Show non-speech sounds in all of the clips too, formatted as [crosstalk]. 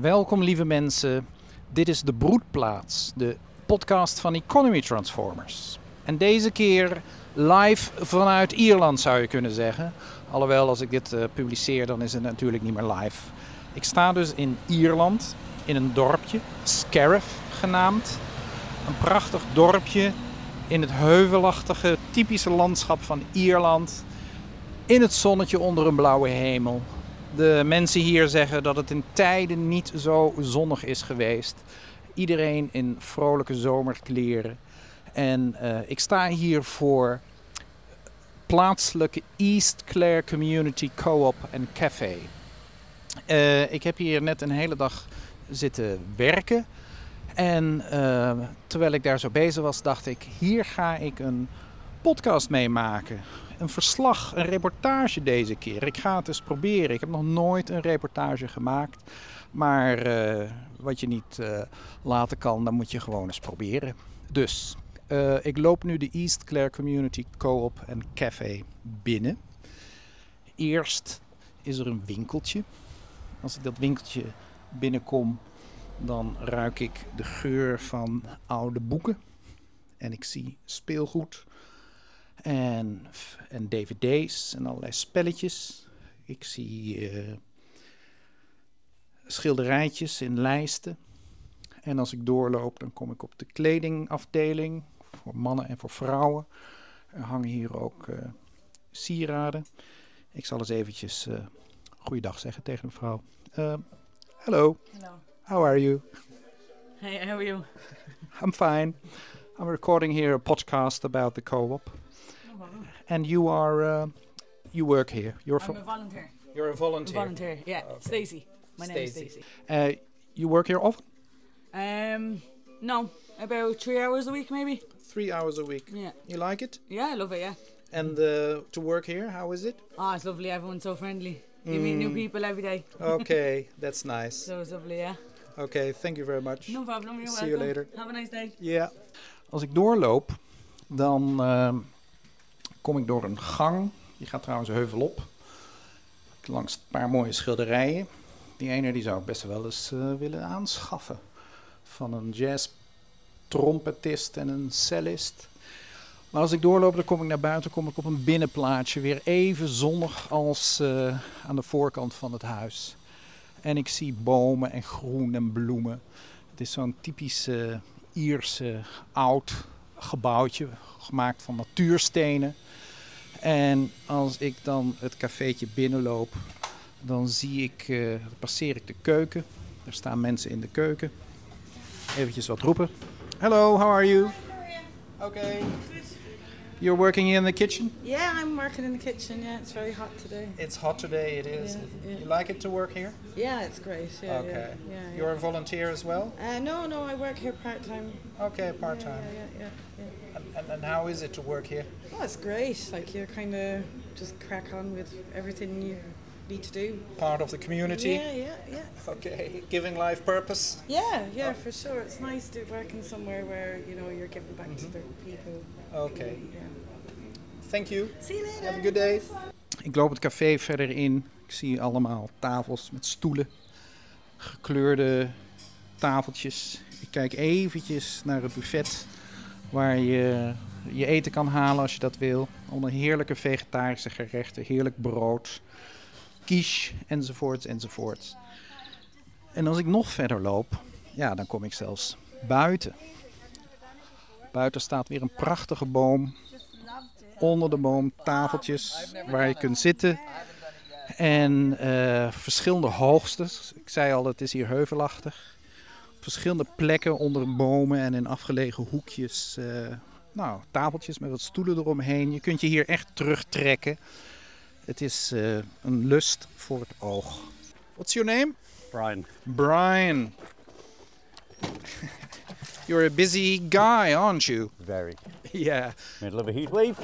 Welkom lieve mensen. Dit is de Broedplaats, de podcast van Economy Transformers. En deze keer live vanuit Ierland zou je kunnen zeggen. Alhoewel als ik dit uh, publiceer dan is het natuurlijk niet meer live. Ik sta dus in Ierland in een dorpje, Scariff genaamd. Een prachtig dorpje in het heuvelachtige typische landschap van Ierland. In het zonnetje onder een blauwe hemel. De mensen hier zeggen dat het in tijden niet zo zonnig is geweest. Iedereen in vrolijke zomerkleren. En uh, ik sta hier voor plaatselijke East Clare Community Co-op en Café. Uh, ik heb hier net een hele dag zitten werken. En uh, terwijl ik daar zo bezig was, dacht ik: hier ga ik een podcast mee maken een verslag, een reportage deze keer. Ik ga het eens proberen. Ik heb nog nooit een reportage gemaakt. Maar uh, wat je niet uh, laten kan, dan moet je gewoon eens proberen. Dus, uh, ik loop nu de East Clare Community Co-op en Café binnen. Eerst is er een winkeltje. Als ik dat winkeltje binnenkom, dan ruik ik de geur van oude boeken. En ik zie speelgoed en, en dvd's en allerlei spelletjes. Ik zie uh, schilderijtjes in lijsten. En als ik doorloop, dan kom ik op de kledingafdeling voor mannen en voor vrouwen. Er hangen hier ook uh, sieraden. Ik zal eens eventjes uh, goeiedag zeggen tegen een vrouw. Uh, hello. Hello. How are you? Hey, how are you? [laughs] I'm fine. I'm recording here a podcast about the co-op. And you are, uh, you work here. You're I'm a volunteer. You're a volunteer. Volunteer, yeah. Okay. Stacey. My name is Stacey. Stacey. Uh, you work here often? Um, no, about three hours a week maybe. Three hours a week. Yeah. You like it? Yeah, I love it, yeah. And uh, to work here, how is it? Oh, it's lovely. Everyone's so friendly. You meet new Mm. people every day. Okay, [laughs] that's nice. So it's lovely, yeah. Okay, thank you very much. No problem. You're See you later. Have a nice day. Yeah. Als ik doorloop, dan ehm, kom ik door een gang. Die gaat trouwens heuvel op. Langs een paar mooie schilderijen. Die ene die zou ik best wel eens eh, willen aanschaffen. Van een jazz trompetist en een cellist. Maar als ik doorloop, dan kom ik naar buiten, kom ik op een binnenplaatsje. Weer even zonnig als eh, aan de voorkant van het huis. En ik zie bomen en groen en bloemen. Het is zo'n typisch eh, Ierse oud gebouwtje, gemaakt van natuurstenen. En als ik dan het cafeetje binnenloop, dan zie ik, dan passeer ik de keuken. Er staan mensen in de keuken. Eventjes wat roepen. Hello, how are you? Okay. You're working in the kitchen? Yeah, I'm working in the kitchen. Yeah, it's very hot today. It's hot today, it is. Yeah, yeah. You like it to work here? Yeah, it's great. Yeah, okay. yeah. You're a volunteer as well? Uh, no, no, I work here part time. Okay, part time. Yeah, yeah. And, and, and how is it to work here? Oh, it's great. Like you're kind of just crack on with everything you need to do. Part of the community? Yeah, yeah, yeah. Okay, giving life purpose? Yeah, yeah, for sure. It's nice to work in somewhere where you know you're giving back to the people. Okay. Yeah. Thank you. See you later. Have a good day. Ik loop het café verder in. Ik zie allemaal tafels met stoelen. Gekleurde tafeltjes. Ik kijk eventjes naar het buffet waar je je eten kan halen als je dat wil. Allemaal heerlijke vegetarische gerechten, heerlijk brood, quiche enzovoort enzovoort. En als ik nog verder loop, ja, dan kom ik zelfs buiten. Buiten staat weer een prachtige boom. Onder de boom tafeltjes waar je kunt zitten. En eh, verschillende hoogtes. Ik zei al, het is hier heuvelachtig. Op verschillende plekken onder bomen en in afgelegen hoekjes. eh, nou, tafeltjes met wat stoelen eromheen. Je kunt je hier echt terugtrekken. Het is eh, een lust voor het oog. What's your name? Brian. Brian. You're a busy guy, aren't you? Very. [laughs] Yeah. Middle of a heat wave.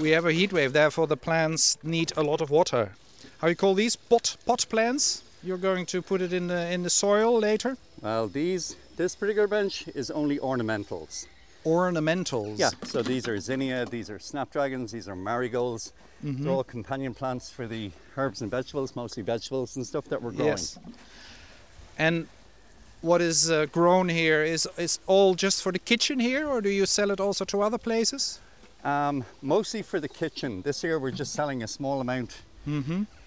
We have a heat wave, therefore the plants need a lot of water. How you call these pot pot plants? You're going to put it in the in the soil later. Well, these this particular bench is only ornamentals. Ornamentals. Yeah. So these are zinnia, these are snapdragons, these are marigolds. They're mm-hmm. all companion plants for the herbs and vegetables, mostly vegetables and stuff that we're growing. Yes. And what is uh, grown here is is all just for the kitchen here, or do you sell it also to other places? Um, mostly for the kitchen. This year we're just selling a small amount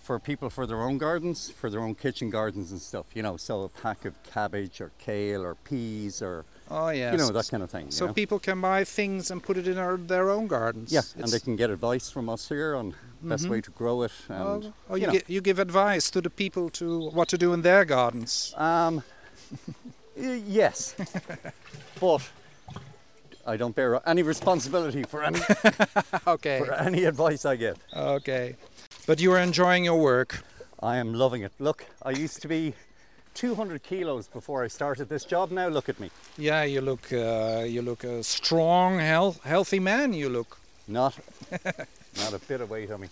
for people for their own gardens, for their own kitchen gardens and stuff. You know, so a pack of cabbage or kale or peas or Oh yes. you know that kind of thing. you So know? people can buy things and put it in our, their own gardens. yeah, and they can get advice from us here on best way to grow it. And, Oh, oh, you, you gi- you give advice to the people to what to do in their gardens. Um, [laughs] yes, [laughs] but I don't bear any responsibility for any [laughs] Okay. for any advice I give. Okay. But you are enjoying your work. I am loving it. Look, I used to be 200 kilos before I started this job. Now look at me. Yeah, you look uh, you look a strong, health, healthy man. You look. Not, not a bit of weight on me.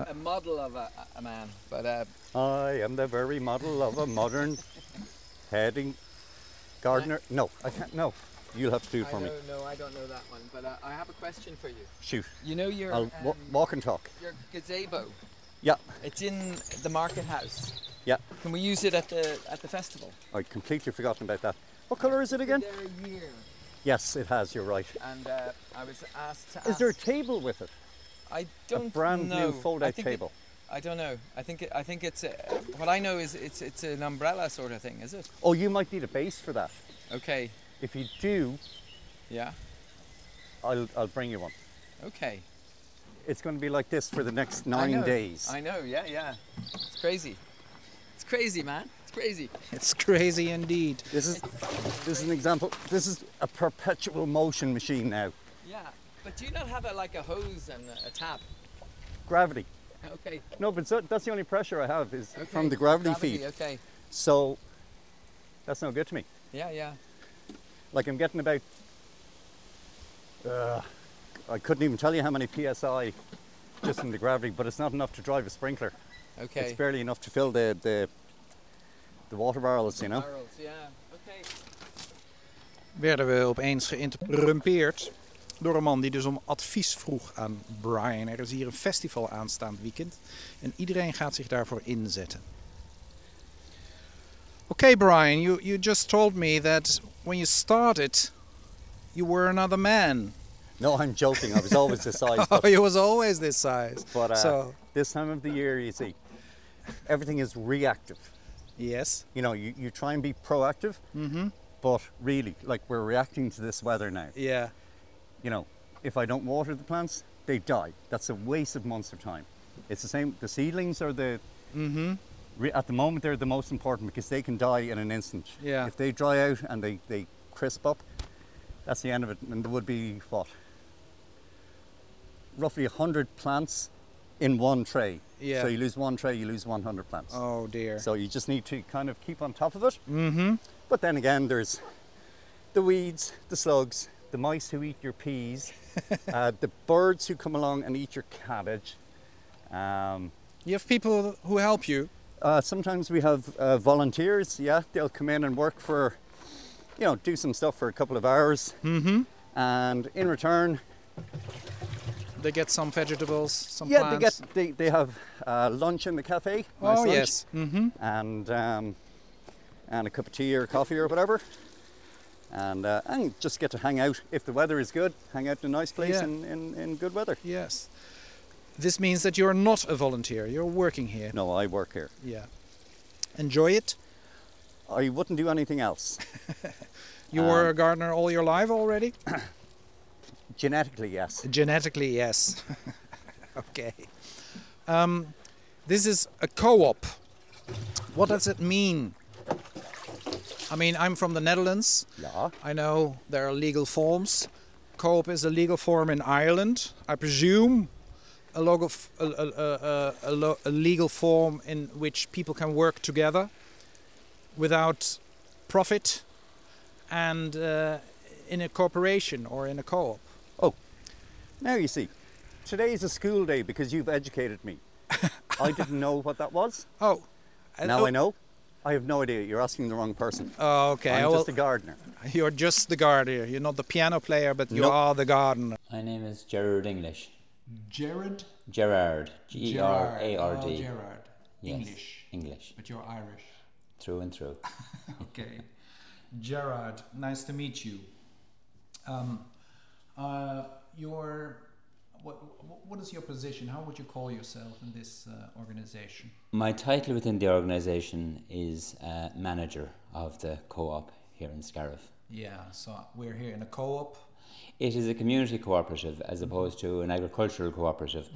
A, a model of a, a man, but uh, I am the very model of a modern [laughs] heading gardener. No, I can't. No, you'll have to do it I for me. don't know, I don't know that one. But uh, I have a question for you. Shoot. You know your I'll wa- um, walk and talk. your gazebo. Yeah, It's in the market house. yeah. Can we use it at the at the festival? I'd completely forgotten about that. What colour is it again? There a year, Yes, it has. You're right. and uh, I was asked to. Is there a table with it? I don't a brand know. new fold I out think it- I don't know. I think it, I think it's a, what I know is it's it's an umbrella sort of thing, is it? Oh, you might need a base for that. Okay. If you do, Yeah. I'll, I'll bring you one. Okay. It's going to be like this for the next I nine know. days. I know. Yeah, yeah. It's crazy. It's crazy, man. It's crazy. It's crazy indeed. This is this is an example. This is a perpetual motion machine now. Yeah. But do you not have a, like a hose and a, a tap? Gravity. Okay. No, but so, that's the only pressure I have is okay. from the gravity, feed. Okay. So that's no good to me. Yeah, yeah. Like I'm getting about. Uh, I couldn't even tell you how many psi just from the gravity, but it's not enough to drive a sprinkler. Okay. It's barely enough to fill the the, the water barrels, you know. Barrels, yeah. Okay. Werden we opeens geïnterrumpeerd door een man die dus om advies vroeg aan Brian. Er is hier een festival aanstaand weekend en iedereen gaat zich daarvoor inzetten. Okay, Brian, you, you just told me that when you started, you were another man. No, I'm joking. I was always this size. [laughs] Oh, you was always this size. but uh, so, this time of the year, you see, everything is reactive. yes. You know, you, you try and be proactive, Mm-hmm. but really, like we're reacting to this weather now. Yeah. You know, if I don't water the plants, they die. That's a waste of months of time. It's the same. The seedlings are the Mm-hmm. re- at the moment they're the most important because they can die in an instant. Yeah. If they dry out and they, they crisp up, that's the end of it. And there would be what? Roughly 100 plants in one tray. Yeah. So you lose one tray, you lose 100 plants. Oh dear. So you just need to kind of keep on top of it. mm-hmm. But then again, there's the weeds, the slugs, the mice who eat your peas, [laughs] uh, the birds who come along and eat your cabbage. Um, You have people who help you. uh, sometimes we have uh, volunteers. Yeah, they'll come in and work for, you know, do some stuff for a couple of hours, Mm-hmm. and in return, They get some vegetables, some yeah, plants. they get they, they have uh, lunch in the cafe. nice oh lunch, yes. Mm-hmm. and um, and a cup of tea or coffee or whatever. And, uh, and just get to hang out if the weather is good. Hang out in a nice place Yeah. in, in, in good weather. Yes. This means that you're not a volunteer. You're working here. No, I work here. Yeah. Enjoy it. I wouldn't do anything else. [laughs] You were Um, a gardener all your life already. [coughs] Genetically, yes. Genetically, yes. [laughs] okay. Um, this is a co-op. What does it mean? I mean, I'm from the Netherlands. Yeah. I know there are legal forms. Co-op is a legal form in Ireland. I presume a, logo a, a, a, a, lo- a legal form in which people can work together without profit and uh, in a corporation or in a co-op. Oh, now you see, today is a school day because you've educated me. [laughs] I didn't know what that was. Oh, Now oh, I know. I have no idea. You're asking the wrong person. Oh, okay. I'm well, just a gardener. you're just the gardener. You're not the piano player, but you Nope. are the gardener. My name is Gerard English. Gerard? Gerard. G E R A R Oh, Gerard. Yes, English. English. But you're Irish. through and through. [laughs] Okay. Gerard, nice to meet you. Um, uh, your what, what is your position? How would you call yourself in this uh, organization? My title within the organisation is uh, manager of the co-op here in Scariff. Yeah, so we're here in a co-op. It is a community cooperative as Mm-hmm. opposed to an agricultural cooperative.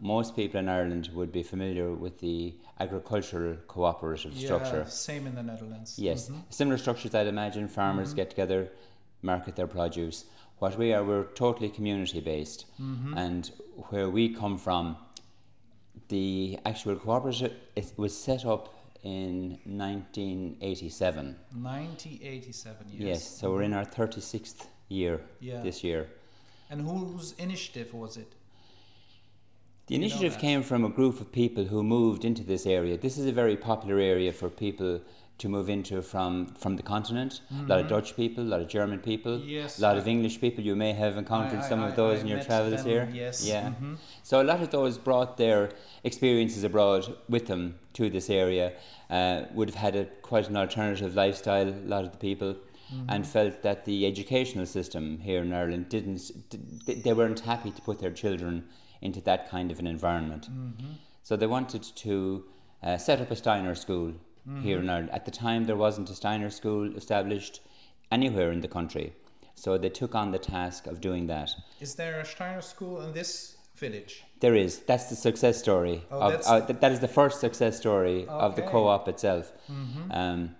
Most people in Ireland would be familiar with the agricultural cooperative structure. Yeah, same in the Netherlands. Yes, Mhm. similar structures I'd imagine. Farmers Mm-hmm. get together, market their produce. What we are, we're totally community based, Mm-hmm. and where we come from, the actual cooperative it was set up in 1987. 1987 years. Yes, so we're in our 36th year Yeah. this year. And whose initiative was it? The You know initiative came from a group of people who moved into this area. This is a very popular area for people to move into from, from the continent. A lot of Dutch people, a lot of German people, Mm-hmm. Yes, a lot I- of English people. You may have encountered I- some I- of those in your travels them, here. yes. Yeah. Mhm. So a lot of those brought their experiences abroad with them to this area. Uh, would have had a quite an alternative lifestyle. A lot of the people. Mm-hmm. And felt that the educational system here in Ireland didn't, they weren't happy to put their children into that kind of an environment. Mm-hmm. So they wanted to uh, set up a Steiner school here in Ireland. At the time, there wasn't a Steiner school established anywhere in the country. So they took on the task of doing that. Is there a Steiner school in this village? There is. That's the success story. Oh, of, that's- uh, th- that is the first success story of the co-op itself. Mm-hmm. Um,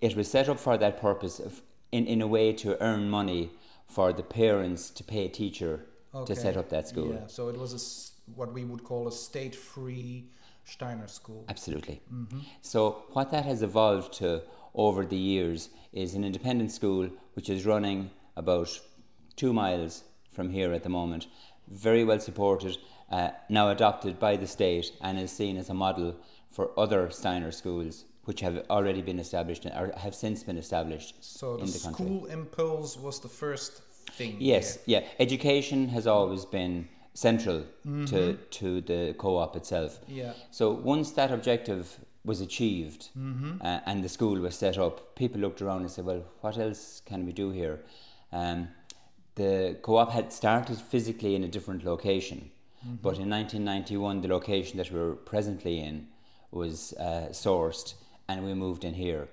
it was set up for that purpose, of, in, in a way to earn money for the parents to pay a teacher to set up that school. Yeah, so it was a what we would call a state-free Steiner school. Absolutely. Mm-hmm. So what that has evolved to over the years is an independent school which is running about two miles from here at the moment, very well supported, uh, now adopted by the state and is seen as a model for other Steiner schools which have already been established or have since been established So the, in the school impulse was the first thing. Yes, here. yeah. Education has always been central Mm-hmm. to, to the co-op itself. Yeah. So once that objective was achieved Mm-hmm. uh, and the school was set up, people looked around and said, "Well, what else can we do here?" Um, the co-op had started physically in a different location, Mm-hmm. but in 1991, the location that we're presently in was uh, sourced, and we moved in here.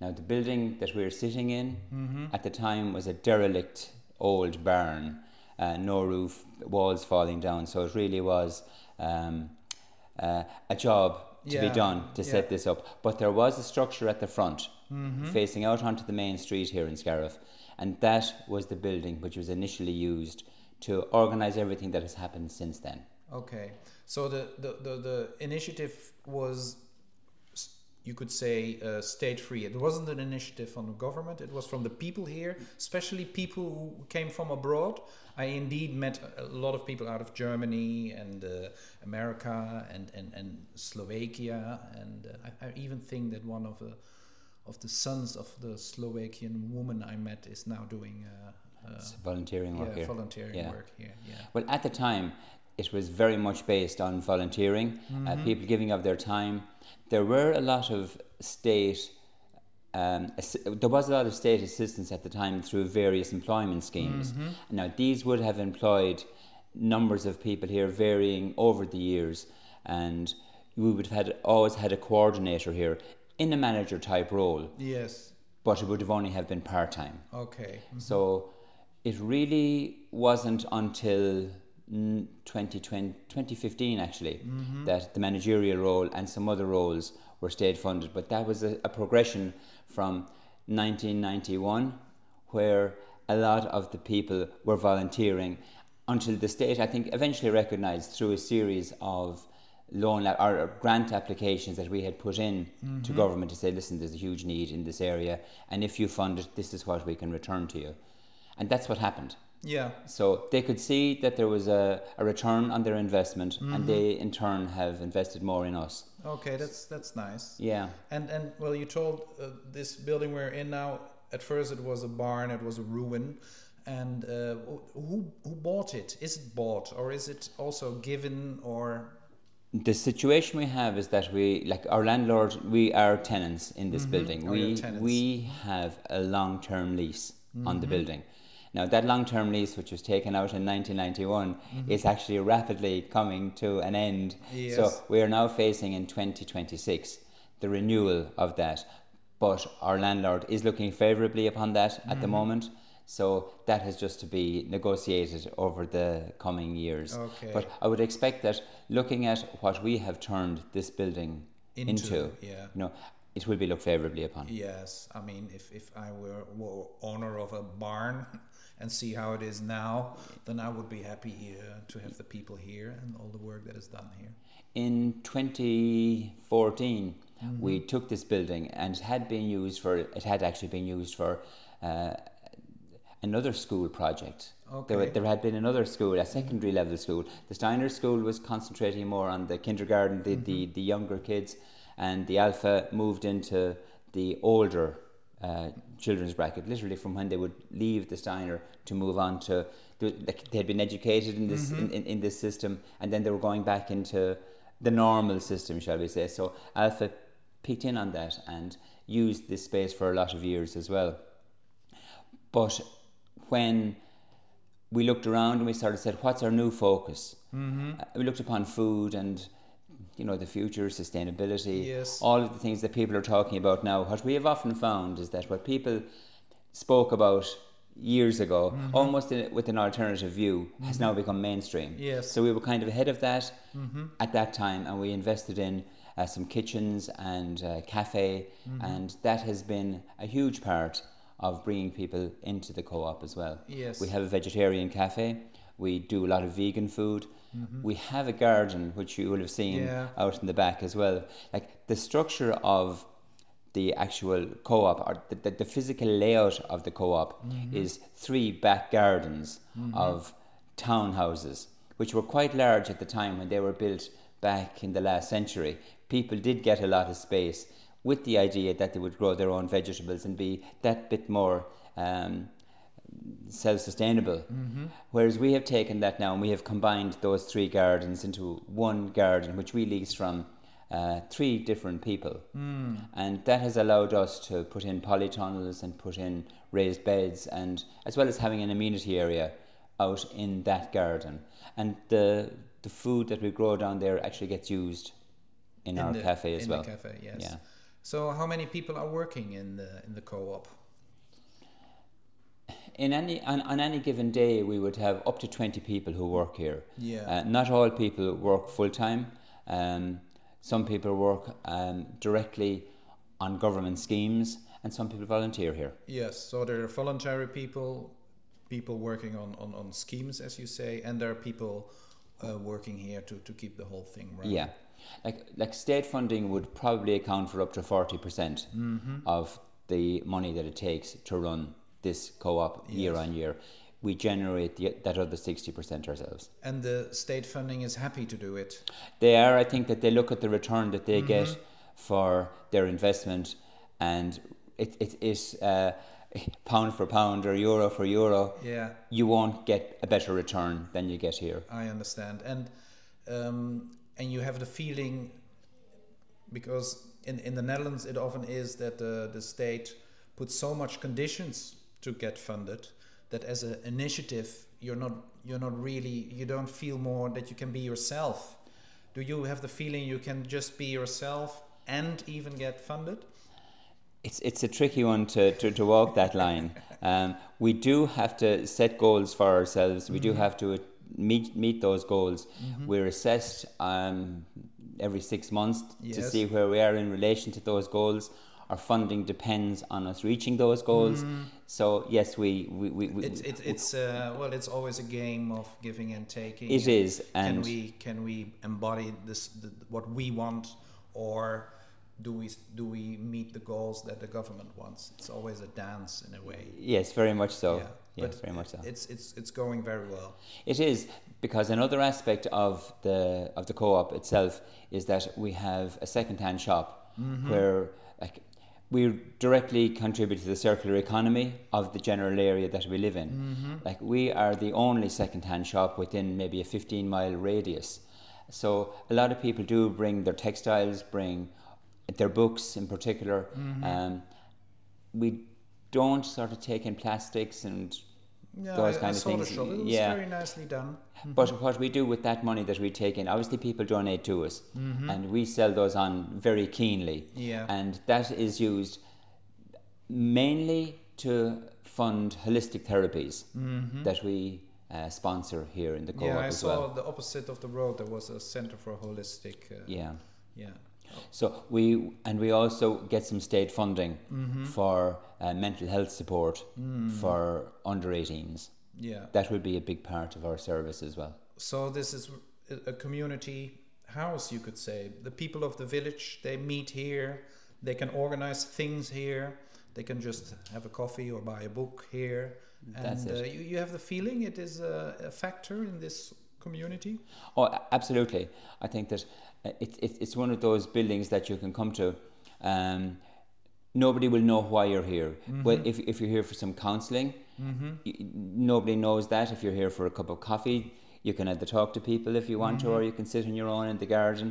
Now, the building that we're sitting in Mm-hmm. at the time was a derelict old barn, uh, no roof, walls falling down. So it really was um, uh, a job to be done to yeah. set this up. But there was a structure at the front, Mm-hmm. facing out onto the main street here in Scariff, and that was the building which was initially used to organise everything that has happened since then. Okay. So the, the, the, the initiative was, you could say, uh, state free. It wasn't an initiative from the government, it was from the people here, especially people who came from abroad. I indeed met a lot of people out of Germany and uh, America and, and, and Slovakia. And uh, I, I even think that one of the, of the sons of the Slovakian woman I met is now doing uh, uh, volunteering work yeah, here. volunteering Yeah. work here. Yeah. Well, at the time, it was very much based on volunteering, uh, people giving of their time. There were a lot of state, um, there was a lot of state assistance at the time through various employment schemes. Now, these would have employed numbers of people here, varying over the years, and we would have had always had a coordinator here in a manager type role, Yes. but it would have only have been part time. Okay. So it really wasn't until 2020, 2015 actually mm-hmm. that the managerial role and some other roles were state funded. But that was a, a progression from 1991 where a lot of the people were volunteering until the state, I think, eventually recognised through a series of loan or grant applications that we had put in to mm-hmm. government to say, listen, there's a huge need in this area, and if you fund it, this is what we can return to you. And that's what happened. Yeah. So they could see that there was a, a return on their investment, and they in turn have invested more in us. Okay, that's that's nice. Yeah. And and well, you told uh, this building we're in now. At first, it was a barn. It was a ruin. And uh, who who bought it? Is it bought or is it also given or? the situation we have is that we like our landlord we are tenants in this building Oh, we we have a long-term lease on Mm-hmm. the building now that long-term lease which was taken out in 1991 is actually rapidly coming to an end Yes. so Mm-hmm. We are now facing in 2026 the renewal of that but our landlord is looking favorably upon that at Mm-hmm. the moment so that has just to be negotiated over the coming years Okay. but I would expect that looking at what we have turned this building Into, into, yeah. you know, it will be looked favorably upon. Yes, I mean, if, if I were, were owner of a barn and see how it is now, then I would be happy uh, to have the people here and all the work that is done here. In 2014, Mm-hmm. we took this building and it had been used for, it had actually been used for uh, another school project. There, Okay. there had been another school, a secondary level school. The Steiner School was concentrating more on the kindergarten, the, the, Mm-hmm. the younger kids, and the Alpha moved into the older uh, children's bracket, literally from when they would leave the Steiner to move on to. They, they had been educated in this Mm-hmm. in, in, in this system, and then they were going back into the normal system, shall we say? So Alpha picked in on that and used this space for a lot of years as well. But when we looked around and we started said, what's our new focus? Mm-hmm. we looked upon food and you know the future, sustainability, Yes. all of the things that people are talking about now. What we have often found is that what people spoke about years ago, Mm-hmm. almost in, with an alternative view, has now become mainstream. Yes. So we were kind of ahead of that at that time, and we invested in uh, some kitchens and uh, cafe, Mm-hmm. and that has been a huge part of bringing people into the co-op as well. Yes. We have a vegetarian cafe. We do a lot of vegan food. We have a garden, which you will have seen Mm-hmm. Yeah. out in the back as well. Like the structure of the actual co-op or the, the, the physical layout of the co-op Mm-hmm. is three back gardens of townhouses which were quite large at the time when they were built back in the last century people did get a lot of space with the idea that they would grow their own vegetables and be that bit more um, self-sustainable. Whereas we have taken that now and we have combined those three gardens into one garden which we lease from uh, three different people. And that has allowed us to put in polytunnels and put in raised beds and as well as having an amenity area out in that garden. And the the food that we grow down there actually gets used in, our the, cafe as in well. the cafe, yes. yeah. So, how many people are working in the in the co-op? In any on, on any given day we would have up to 20 people who work here Yeah. uh, not all people work full time um, some people work um, directly on government schemes and some people volunteer here Yes. So there are voluntary people, people working on, on, on schemes, as you say, and there are people uh, working here to, to keep the whole thing running. yeah like like state funding would probably account for up to 40% of the money that it takes to run this co-op year on year we generate the, that other 60% ourselves And the state funding is happy to do it. They are. I think that they look at the return that they get for their investment, and it it is uh, pound for pound or euro for euro. Yeah. You won't get a better return than you get here. I understand, and um, and you have the feeling because in in the Netherlands it often is that the the state puts so much conditions to get funded that as an initiative you're not you're not really you don't feel more that you can be yourself. Do you have the feeling you can just be yourself and even get funded? It's it's a tricky one to, to, to walk that line. [laughs] Um, we do have to set goals for ourselves. We do have to meet meet those goals. We're assessed um, every six months to see where we are in relation to those goals. Our funding depends on us reaching those goals. So yes, we we, we, we It's it's it's uh, well, it's always a game of giving and taking. It is, can and- we can we embody this the, what we want, or do we do we meet the goals that the government wants? It's always a dance in a way. yes, very much so. yeah, Yes, but very much so. It's it's it's going very well. It is because another aspect of the of the co-op itself is that we have a second-hand shop where like we directly contribute to the circular economy of the general area that we live in. Like we are the only second-hand shop within maybe a 15-mile radius. So a lot of people do bring their textiles, bring their books in particular. Mm-hmm. Um, we don't sort of take in plastics and Yeah, those I, kind I of saw the things. shop. It was Yeah. very nicely done. But what we do with that money that we take in, obviously people donate to us, and we sell those on very keenly. Mm-hmm. Yeah. And that is used mainly to fund holistic therapies that we uh, sponsor here in the co-op Mm-hmm. yeah, I saw well. the opposite of the road. There was a center for holistic. Uh, Yeah. yeah. So we and we also get some state funding Mm-hmm. for uh, mental health support Mm. for under 18s. Yeah. That would be a big part of our service as well. So this is a- community house, you could say. The people of the village they meet here. They can organize things here. They can just have a coffee or buy a book here. That's and it. Uh, you, you have the feeling it is a, a factor in this community. Oh, absolutely. I think that uh, it, it, it's one of those buildings that you can come to. Um, nobody will know why you're here. Well, if, if you're here for some counseling, y- nobody knows that. If you're here for a cup of coffee, you can either talk to people if you want to, or you can sit on your own in the garden.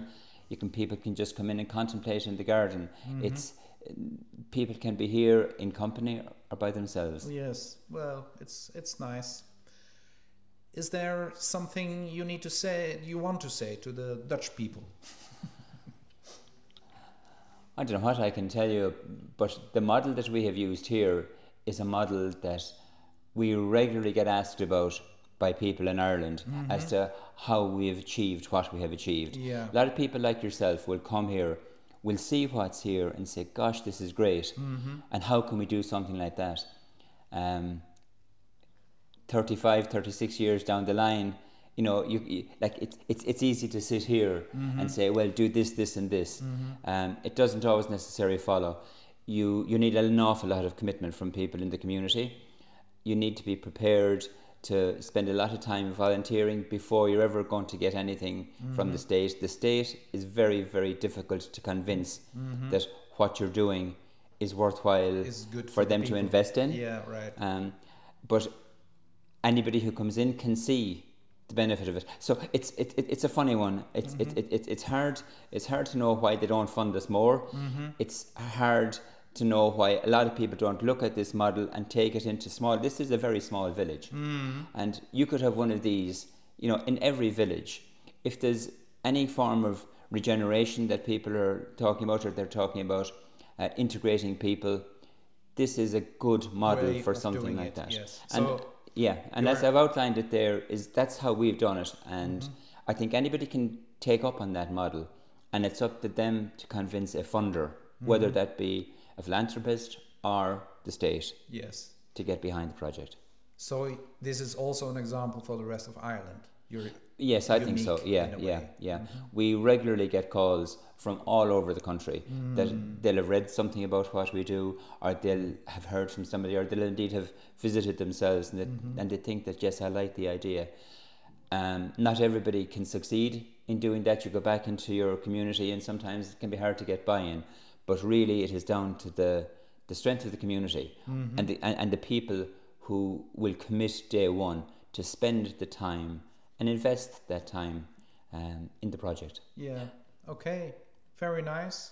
You can people can just come in and contemplate in the garden. It's people can be here in company or by themselves. Yes. Well, it's it's nice. Is there something you need to say? You want to say to the Dutch people? [laughs] I don't know what I can tell you, but the model that we have used here is a model that we regularly get asked about by people in Ireland as to how we have achieved what we have achieved. Yeah. A lot of people like yourself will come here, will see what's here and say, gosh, this is great. And how can we do something like that? Um, 35, 36 years down the line, you know, you, you like it's it's it's easy to sit here and say, well, do this, this, and this. Um, it doesn't always necessarily follow. You you need an awful lot of commitment from people in the community. You need to be prepared to spend a lot of time volunteering before you're ever going to get anything from the state. The state is very very difficult to convince that what you're doing is worthwhile Is good for for them to invest in. Yeah. Right. Um, but anybody who comes in can see the benefit of it. So it's it, it, it's a funny one. It's it, mm-hmm. it, it, it's hard it's hard to know why they don't fund us more. Mm-hmm. It's hard to know why a lot of people don't look at this model and take it into small. This is a very small village, mm-hmm. and you could have one of these. You know, in every village, if there's any form of regeneration that people are talking about, or they're talking about uh, integrating people, this is a good model Way for something like it, that. yes. And So yeah, and as I've outlined it there, is that's how we've done it, and Mm-hmm. I think anybody can take up on that model, and it's up to them to convince a funder, whether Mm-hmm. that be a philanthropist or the state, Yes. to get behind the project. So this is also an example for the rest of Ireland. You're Yes, I think so. unique Yeah, yeah. Mm-hmm. yeah. We regularly get calls from all over the country that Mm. they'll have read something about what we do, or they'll have heard from somebody, or they'll indeed have visited themselves, and they, Mm-hmm. and they think that yes, I like the idea. Um, not everybody can succeed in doing that. You go back into your community, and sometimes it can be hard to get buy-in. But really, it is down to the the strength of the community Mm-hmm. and the and, and the people who will commit day one to spend the time and invest that time um, in the project. Yeah. Okay. Very nice.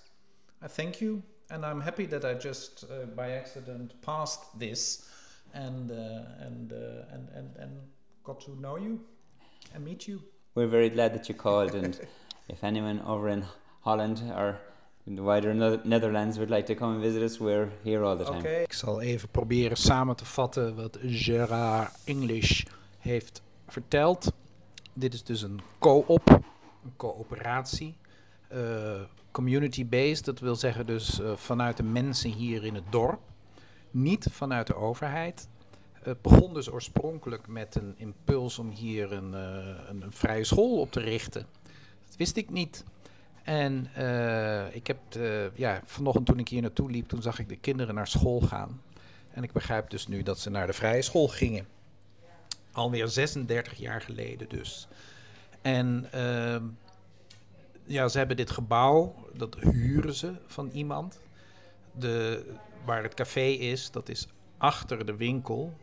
I thank you, and I'm happy that I just uh, by accident passed this, and uh, and, uh, and and and got to know you and meet you. We're very glad that you called, and [laughs] if anyone over in Holland or in the wider Netherlands would like to come and visit us, we're here all the time. Oké. Ik zal even proberen samen te vatten wat Gerard English heeft verteld. Dit is dus een co-op, een coöperatie. eh, Community-based, dat wil zeggen dus eh, vanuit de mensen hier in het dorp. Niet vanuit de overheid. Het begon dus oorspronkelijk met een impuls om hier een, eh, een, een vrije school op te richten. Dat wist ik niet. En ik heb, ja, vanochtend toen ik hier naartoe liep, toen zag ik de kinderen naar school gaan. En ik begrijp dus nu dat ze naar de vrije school gingen. Alweer 36 jaar geleden dus. En ehm, ja, ze hebben dit gebouw, dat huren ze van iemand. De, waar het café is, dat is achter de winkel.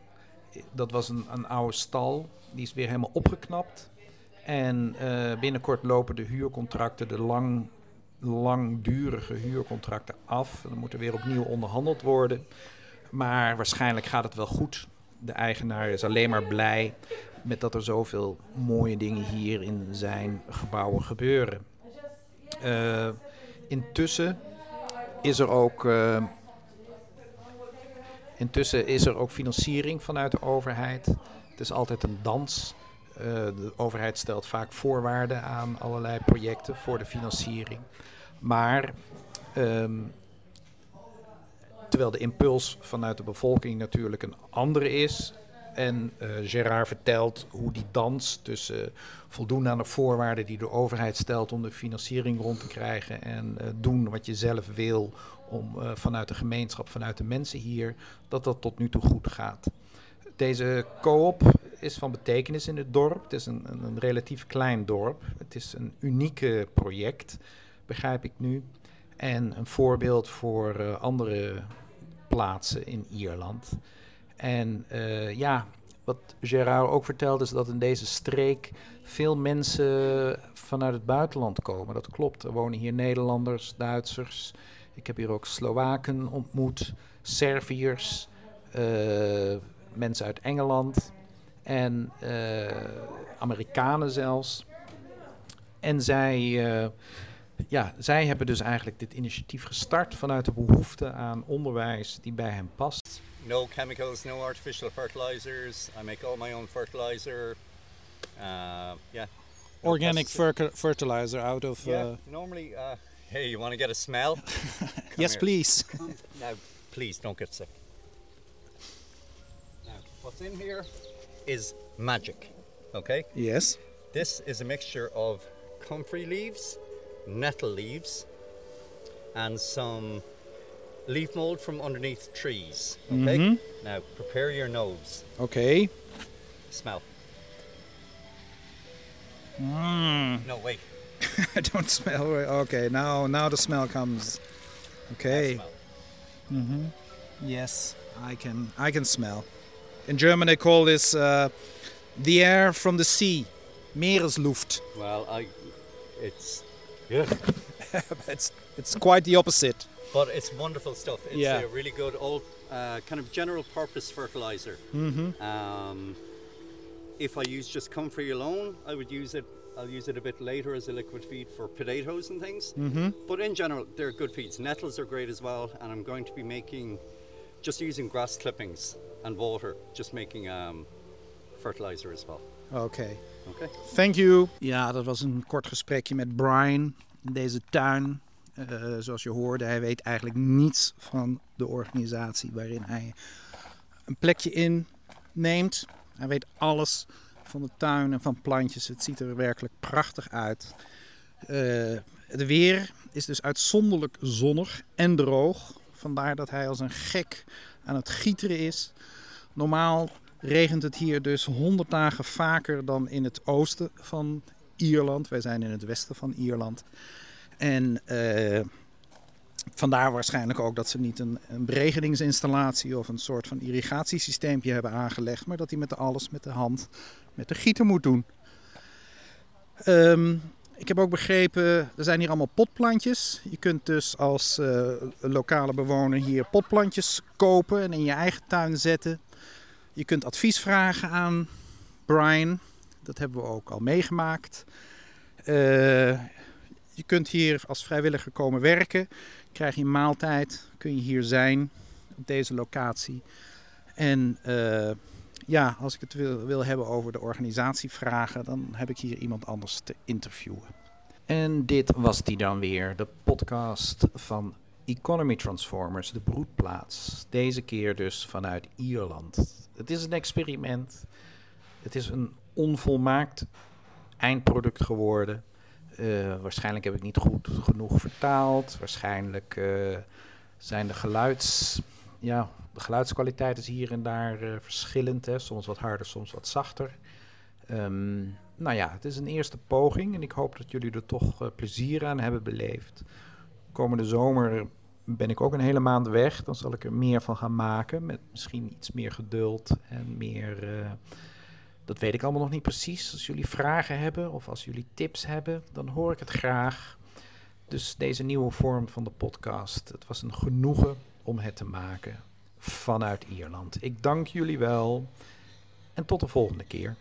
Dat was een, een oude stal, die is weer helemaal opgeknapt. En eh, binnenkort lopen de huurcontracten, de lang, langdurige huurcontracten af. Dan moet er weer opnieuw onderhandeld worden. Maar waarschijnlijk gaat het wel goed. De eigenaar is alleen maar blij met dat er zoveel mooie dingen hier in zijn gebouwen gebeuren. Eh, intussen is er ook. eh, intussen is er ook financiering vanuit de overheid. Het is altijd een dans. Eh, de overheid stelt vaak voorwaarden aan allerlei projecten voor de financiering. Maar ehm, terwijl de impuls vanuit de bevolking natuurlijk een andere is. En eh Gerard vertelt hoe die dans tussen voldoen aan de voorwaarden die de overheid stelt om de financiering rond te krijgen en eh, doen wat je zelf wil om eh, vanuit de gemeenschap, vanuit de mensen hier, dat dat tot nu toe goed gaat. Deze co-op is van betekenis in het dorp. Het is een, een, een relatief klein dorp. Het is een unieke project, begrijp ik nu. En een voorbeeld voor eh, andere plaatsen in Ierland. En eh, ja, wat Gerard ook vertelde is dat in deze streek veel mensen vanuit het buitenland komen. Dat klopt. Er wonen hier Nederlanders, Duitsers. Ik heb hier ook Slowaken ontmoet, Serviërs, eh, mensen uit Engeland en Amerikanen zelfs. En zij, ja, zij hebben dus eigenlijk dit initiatief gestart vanuit de behoefte aan onderwijs die bij hen past. No chemicals, no artificial fertilizers. I make all my own fertilizer. Uh, yeah. No Organic fer- fertilizer out of. Yeah. Uh, Normally, uh, hey, you want to get a smell? [laughs] Yes, here. please. [laughs] Now, please don't get sick. Now, what's in here is magic. Okay. yes. This is a mixture of comfrey leaves, nettle leaves, and some leaf mold from underneath trees. Okay. Mhm. Now prepare your nose. Okay. Smell. Mm. No, wait. [laughs] I don't smell. Okay, now now the smell comes. Okay. Smell. hmm Yes, I can I can smell. In German they call this uh, the air from the sea, Meeresluft. Well, I. It's. Yeah. [laughs] it's it's quite the opposite. But it's wonderful stuff. It's Yeah. a really good old uh, kind of general purpose fertilizer. hmm Um, if I use just comfrey alone, I would use it. I'll use it a bit later as a liquid feed for potatoes and things. hmm But in general, they're good feeds. Nettles are great as well, and I'm going to be making, just using grass clippings and water, just making um, fertilizer as well. Okay. Okay. Thank you. Ja, dat was een kort gesprekje met Brian in deze tuin. Eh, zoals je hoorde, hij weet eigenlijk niets van de organisatie waarin hij een plekje inneemt. Hij weet alles van de tuin en van plantjes. Het ziet er werkelijk prachtig uit. Eh, het weer is dus uitzonderlijk zonnig en droog. Vandaar dat hij als een gek aan het gieteren is. Normaal regent het hier dus 100 dagen vaker dan in het oosten van Ierland. Wij zijn in het westen van Ierland. En eh, vandaar waarschijnlijk ook dat ze niet een, een beregeningsinstallatie of een soort van irrigatiesysteempje hebben aangelegd, maar dat hij met alles met de hand met de gieter moet doen. Ehm, ik heb ook begrepen, er zijn hier allemaal potplantjes. Je kunt dus als eh, lokale bewoner hier potplantjes kopen en in je eigen tuin zetten. Je kunt advies vragen aan Brian. Dat hebben we ook al meegemaakt. Eh, je kunt hier als vrijwilliger komen werken. Krijg je maaltijd. Kun je hier zijn op deze locatie. En eh, ja, als ik het wil, wil hebben over de organisatievragen, dan heb ik hier iemand anders te interviewen. En dit was die dan weer, de podcast van Economy Transformers, de broedplaats. Deze keer dus vanuit Ierland. Het is een experiment. Het is een onvolmaakt eindproduct geworden. Eh, waarschijnlijk heb ik niet goed genoeg vertaald. Waarschijnlijk eh, zijn de geluids, ja, de geluidskwaliteit is hier en daar eh, verschillend. Hè? Soms wat harder, soms wat zachter. Ehm, nou ja, het is een eerste poging en ik hoop dat jullie er toch plezier aan hebben beleefd. Komende zomer ben ik ook een hele maand weg. Dan zal ik er meer van gaan maken. Met misschien iets meer geduld en meer, eh, Dat weet ik allemaal nog niet precies. Als jullie vragen hebben of als jullie tips hebben, dan hoor ik het graag. Dus deze nieuwe vorm van de podcast. Het was een genoegen om het te maken vanuit Ierland. Ik dank jullie wel en tot de volgende keer.